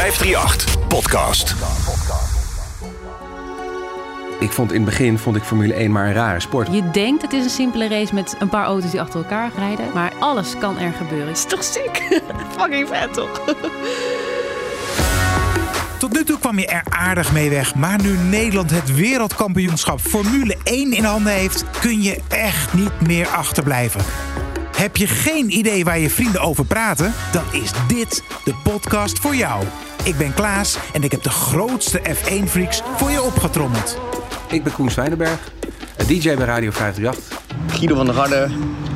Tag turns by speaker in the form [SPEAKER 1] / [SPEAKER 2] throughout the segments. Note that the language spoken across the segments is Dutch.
[SPEAKER 1] 538 Podcast.
[SPEAKER 2] Ik vond in het begin vond ik Formule 1 maar een rare sport.
[SPEAKER 3] Je denkt het is een simpele race met een paar auto's die achter elkaar rijden. Maar alles kan er gebeuren.
[SPEAKER 4] is toch sick? Fucking vet toch?
[SPEAKER 5] Tot nu toe kwam je er aardig mee weg. Maar nu Nederland het wereldkampioenschap Formule 1 in handen heeft, kun je echt niet meer achterblijven. Heb je geen idee waar je vrienden over praten? Dan is dit de podcast voor jou. Ik ben Klaas en ik heb de grootste F1-freaks voor je opgetrommeld.
[SPEAKER 2] Ik ben Koen Zwijnenberg, DJ bij Radio 538.
[SPEAKER 6] Guido van der Garde,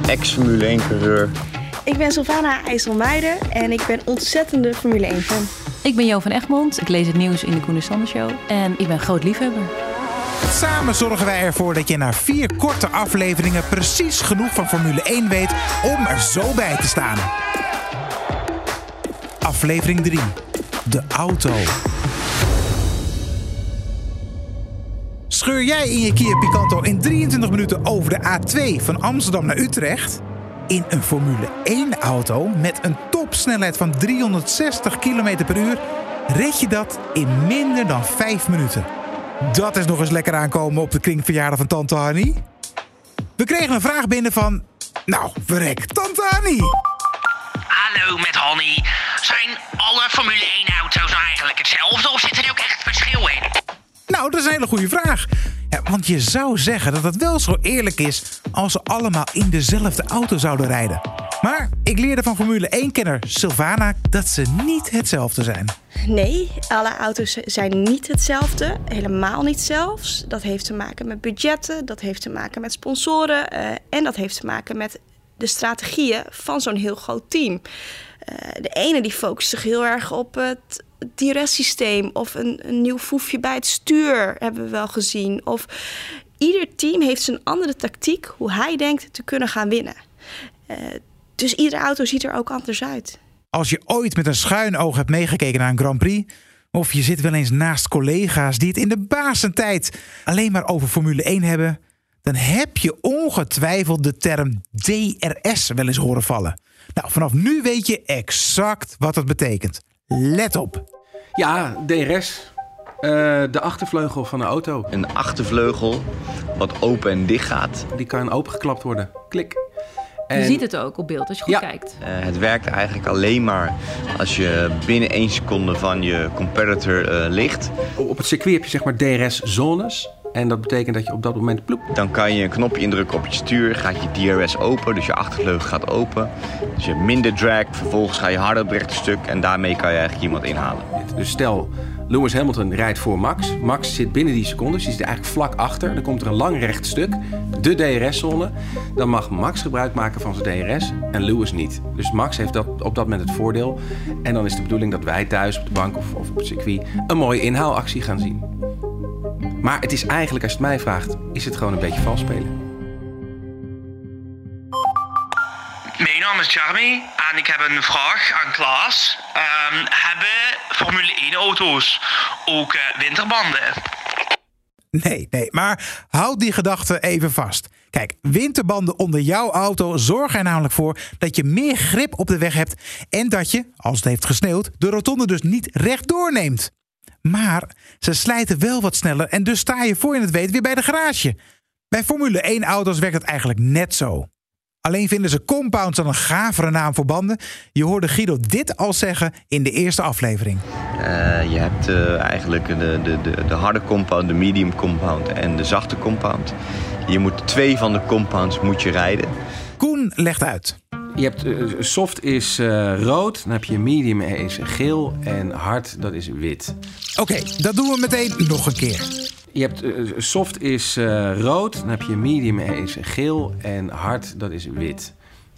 [SPEAKER 6] ex-Formule 1-coureur.
[SPEAKER 4] Ik ben Sylvana IJsselmeijer en ik ben ontzettende Formule 1 fan.
[SPEAKER 3] Ik ben Jo van Egmond. Ik lees het nieuws in de Koen Sander Show. En ik ben groot liefhebber.
[SPEAKER 5] Samen zorgen wij ervoor dat je na vier korte afleveringen precies genoeg van Formule 1 weet om er zo bij te staan. Aflevering 3. De auto. Scheur jij in je Kia Picanto in 23 minuten over de A2 van Amsterdam naar Utrecht? In een Formule 1 auto met een topsnelheid van 360 km per uur red je dat in minder dan 5 minuten. Dat is nog eens lekker aankomen op de kringverjaardag van Tante Hanny. We kregen een vraag binnen van... Nou, verrek, Tante Hanny.
[SPEAKER 7] Hallo met Honey. Zijn alle Formule 1 auto's eigenlijk hetzelfde of zit er ook echt verschil in?
[SPEAKER 5] Nou, dat is een hele goede vraag. Ja, want je zou zeggen dat het wel zo eerlijk is als ze allemaal in dezelfde auto zouden rijden. Maar ik leerde van Formule 1-kenner Sylvana dat ze niet hetzelfde zijn.
[SPEAKER 4] Nee, alle auto's zijn niet hetzelfde. Helemaal niet zelfs. Dat heeft te maken met budgetten, dat heeft te maken met sponsoren uh, en dat heeft te maken met de strategieën van zo'n heel groot team. Uh, de ene die focust zich heel erg op het DRS-systeem of een, een nieuw foefje bij het stuur, hebben we wel gezien. Of ieder team heeft zijn andere tactiek hoe hij denkt te kunnen gaan winnen. Uh, dus iedere auto ziet er ook anders uit.
[SPEAKER 5] Als je ooit met een schuin oog hebt meegekeken naar een Grand Prix, of je zit wel eens naast collega's die het in de basentijd alleen maar over Formule 1 hebben, dan heb je ongetwijfeld de term DRS wel eens horen vallen. Nou, vanaf nu weet je exact wat het betekent. Let op.
[SPEAKER 2] Ja, DRS. Uh, de achtervleugel van de auto.
[SPEAKER 6] Een achtervleugel wat open en dicht gaat.
[SPEAKER 2] Die kan opengeklapt worden. Klik.
[SPEAKER 3] En... Je ziet het ook op beeld als je goed
[SPEAKER 2] ja.
[SPEAKER 3] kijkt.
[SPEAKER 6] Uh, het werkt eigenlijk alleen maar als je binnen één seconde van je competitor uh, ligt.
[SPEAKER 2] Op het circuit heb je zeg maar DRS-zones. En dat betekent dat je op dat moment ploep.
[SPEAKER 6] Dan kan je een knopje indrukken op je stuur. Gaat je DRS open, dus je achtervleugel gaat open. Dus je hebt minder drag. Vervolgens ga je harder op het rechte stuk. En daarmee kan je eigenlijk iemand inhalen.
[SPEAKER 2] Dus stel, Lewis Hamilton rijdt voor Max. Max zit binnen die secondes, die zit eigenlijk vlak achter. Dan komt er een lang recht stuk, de DRS-zone. Dan mag Max gebruik maken van zijn DRS en Lewis niet. Dus Max heeft dat, op dat moment het voordeel. En dan is de bedoeling dat wij thuis op de bank of, of op het circuit een mooie inhaalactie gaan zien. Maar het is eigenlijk, als je het mij vraagt, is het gewoon een beetje vals spelen.
[SPEAKER 7] Mijn naam is Jeremy en ik heb een vraag aan Klaas. Um, hebben Formule 1 auto's ook uh, winterbanden?
[SPEAKER 5] Nee, nee, maar houd die gedachte even vast. Kijk, winterbanden onder jouw auto zorgen er namelijk voor dat je meer grip op de weg hebt en dat je, als het heeft gesneeuwd, de rotonde dus niet rechtdoor neemt. Maar ze slijten wel wat sneller en dus sta je voor je het weet weer bij de garage. Bij Formule 1 auto's werkt het eigenlijk net zo. Alleen vinden ze compounds dan een gavere naam voor banden. Je hoorde Guido dit al zeggen in de eerste aflevering.
[SPEAKER 6] Uh, je hebt uh, eigenlijk de, de, de, de, harde compound, de medium compound en de zachte compound. Je moet twee van de compounds moet je rijden.
[SPEAKER 5] Koen legt uit.
[SPEAKER 2] Je hebt uh, soft is rood, dan heb je medium is geel en hard dat is wit.
[SPEAKER 5] Oké, okay, dat doen we meteen nog een keer.
[SPEAKER 2] Je hebt uh, soft is rood, dan heb je medium is geel en hard dat is wit.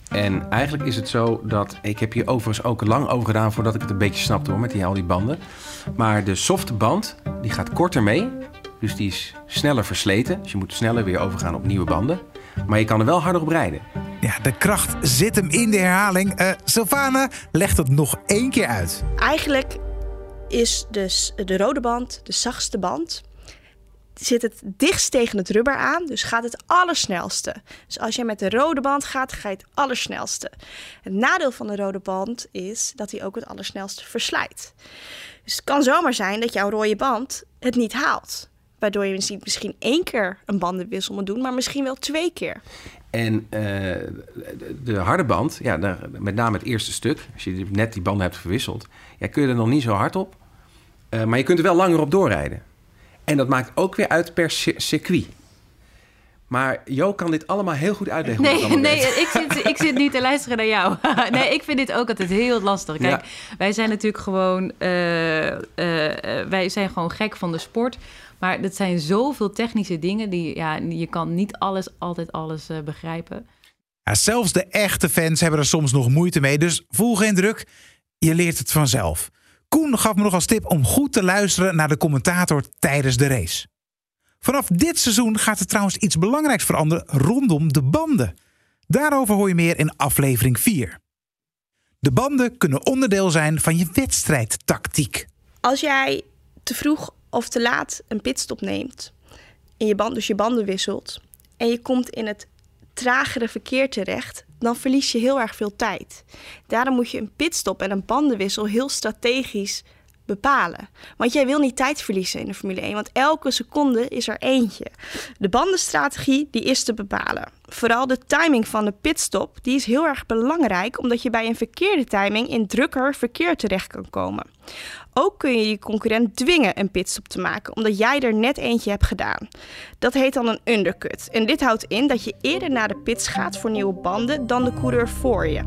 [SPEAKER 2] En eigenlijk is het zo dat ik heb hier overigens ook lang over gedaan voordat ik het een beetje snapte hoor met die, al die banden. Maar de softe band die gaat korter mee, dus die is sneller versleten. Dus je moet sneller weer overgaan op nieuwe banden. Maar je kan er wel harder op rijden.
[SPEAKER 5] Ja, de kracht zit hem in de herhaling. Uh, Sylvana legt het nog één keer uit.
[SPEAKER 4] Eigenlijk is dus de rode band de zachtste band zit het dichtst tegen het rubber aan, dus gaat het allersnelste. Dus als je met de rode band gaat, ga je het allersnelste. Het nadeel van de rode band is dat hij ook het allersnelste verslijt. Dus het kan zomaar zijn dat jouw rode band het niet haalt. Waardoor je misschien, één keer een bandenwissel moet doen, maar misschien wel twee keer.
[SPEAKER 2] En uh, de, de harde band, ja, daar, met name het eerste stuk, als je net die banden hebt verwisseld, ja, kun je er nog niet zo hard op. Uh, maar je kunt er wel langer op doorrijden. En dat maakt ook weer uit per circuit. Maar Jo kan dit allemaal heel goed uitleggen.
[SPEAKER 3] Nee, nee ik, zit, ik zit niet te luisteren naar jou. nee, ik vind dit ook altijd heel lastig. Kijk, wij zijn natuurlijk gewoon... Uh, uh, wij zijn gewoon gek van de sport. Maar het zijn zoveel technische dingen... die ja, je kan niet alles, altijd alles uh, begrijpen.
[SPEAKER 5] Ja, zelfs de echte fans hebben er soms nog moeite mee. Dus voel geen druk. Je leert het vanzelf. Koen gaf me nog als tip om goed te luisteren naar de commentator tijdens de race. Vanaf dit seizoen gaat er trouwens iets belangrijks veranderen rondom de banden. Daarover hoor je meer in aflevering 4. De banden kunnen onderdeel zijn van je wedstrijdtactiek.
[SPEAKER 4] Als jij te vroeg of te laat een pitstop neemt, en je band, dus je banden wisselt, en je komt in het tragere verkeer terecht, dan verlies je heel erg veel tijd. Daarom moet je een pitstop en een bandenwissel heel strategisch bepalen. Want jij wil niet tijd verliezen in de Formule 1, want elke seconde is er eentje. De bandenstrategie die is te bepalen. Vooral de timing van de pitstop die is heel erg belangrijk, omdat je bij een verkeerde timing in drukker verkeer terecht kan komen. Ook kun je je concurrent dwingen een pitstop te maken, omdat jij er net eentje hebt gedaan. Dat heet dan een undercut. En dit houdt in dat je eerder naar de pits gaat voor nieuwe banden dan de coureur voor je.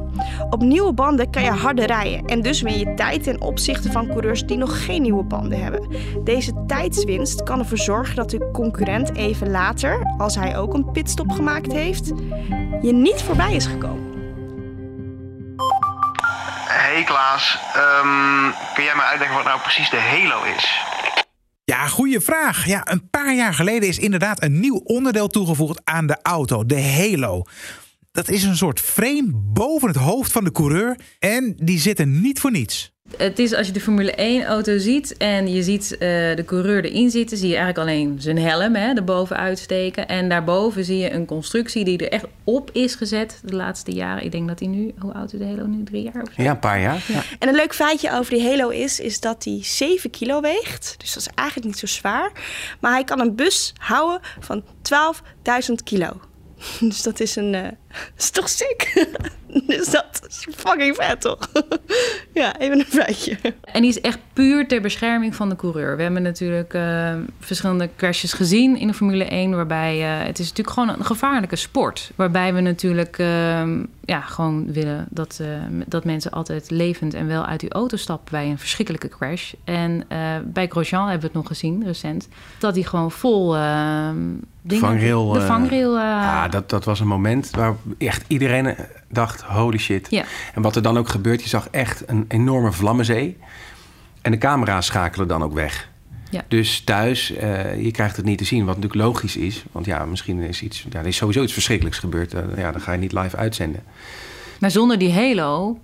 [SPEAKER 4] Op nieuwe banden kan je harder rijden en dus win je tijd ten opzichte van coureurs die nog geen nieuwe banden hebben. Deze tijdswinst kan ervoor zorgen dat de concurrent even later, als hij ook een pitstop gemaakt heeft, je niet voorbij is gekomen.
[SPEAKER 8] Hey Klaas, um, kun jij me uitleggen wat nou precies de Halo is?
[SPEAKER 5] Ja, goede vraag. Ja, een paar jaar geleden is inderdaad een nieuw onderdeel toegevoegd aan de auto, de Halo. Dat is een soort frame boven het hoofd van de coureur en die zit er niet voor niets.
[SPEAKER 3] Het is als je de Formule 1-auto ziet en je ziet uh, de coureur erin zitten, zie je eigenlijk alleen zijn helm hè, erboven uitsteken. En daarboven zie je een constructie die er echt op is gezet de laatste jaren. Ik denk dat hij nu, hoe oud is de Halo nu? Drie jaar of zo?
[SPEAKER 2] Ja, een paar jaar. Ja.
[SPEAKER 4] En een leuk feitje over die Halo is, is dat hij 7 kilo weegt. Dus dat is eigenlijk niet zo zwaar. Maar hij kan een bus houden van 12.000 kilo. Dus dat is een. Uh, is toch sick? dus dat is fucking vet, toch? ja, even een feitje.
[SPEAKER 3] En die is echt puur ter bescherming van de coureur. We hebben natuurlijk uh, verschillende crashes gezien in de Formule 1, waarbij uh, het is natuurlijk gewoon een gevaarlijke sport. Waarbij we natuurlijk ehm, ja, gewoon willen dat, dat mensen altijd levend en wel uit die auto stappen bij een verschrikkelijke crash. En bij Grosjean hebben we het nog gezien recent, dat hij gewoon vol ehm,
[SPEAKER 2] Dingen, vangrail.
[SPEAKER 3] De vangrail. Uh,
[SPEAKER 2] ja, dat, dat was een moment waar echt iedereen dacht: holy shit.
[SPEAKER 3] Ja.
[SPEAKER 2] En wat er dan ook gebeurt, je zag echt een enorme vlammenzee. En de camera's schakelen dan ook weg.
[SPEAKER 3] Ja.
[SPEAKER 2] Dus thuis, uh, je krijgt het niet te zien, wat natuurlijk logisch is. Want ja, misschien is iets, ja, er is sowieso iets verschrikkelijks gebeurd. Uh, ja, dan ga je niet live uitzenden.
[SPEAKER 3] Maar zonder die halo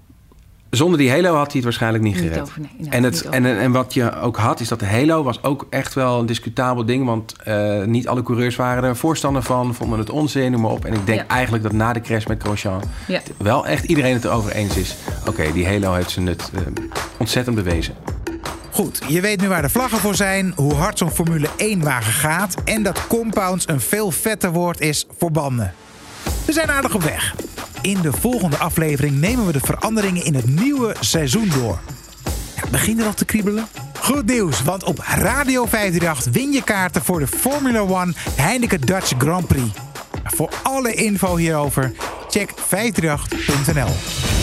[SPEAKER 2] zonder die Halo had hij het waarschijnlijk niet, niet gered.
[SPEAKER 3] nee,
[SPEAKER 2] en, het, en, en wat je ook had, is dat de Halo was ook echt wel een discutabel ding. Want uh, niet alle coureurs waren er voorstander van, vonden het onzin, noem maar op. En ik denk ja. eigenlijk dat na de crash met Grosjean
[SPEAKER 3] ja.
[SPEAKER 2] wel echt iedereen het erover eens is. Oké, okay, die Halo heeft zijn nut uh, ontzettend bewezen.
[SPEAKER 5] Goed, je weet nu waar de vlaggen voor zijn, hoe hard zo'n Formule 1-wagen gaat... en dat compounds een veel vetter woord is voor banden. We zijn aardig op weg. In de volgende aflevering nemen we de veranderingen in het nieuwe seizoen door. Ja, begin er al te kriebelen? Goed nieuws, want op Radio 538 win je kaarten voor de Formula 1 Heineken Dutch Grand Prix. Voor alle info hierover, check 538.nl.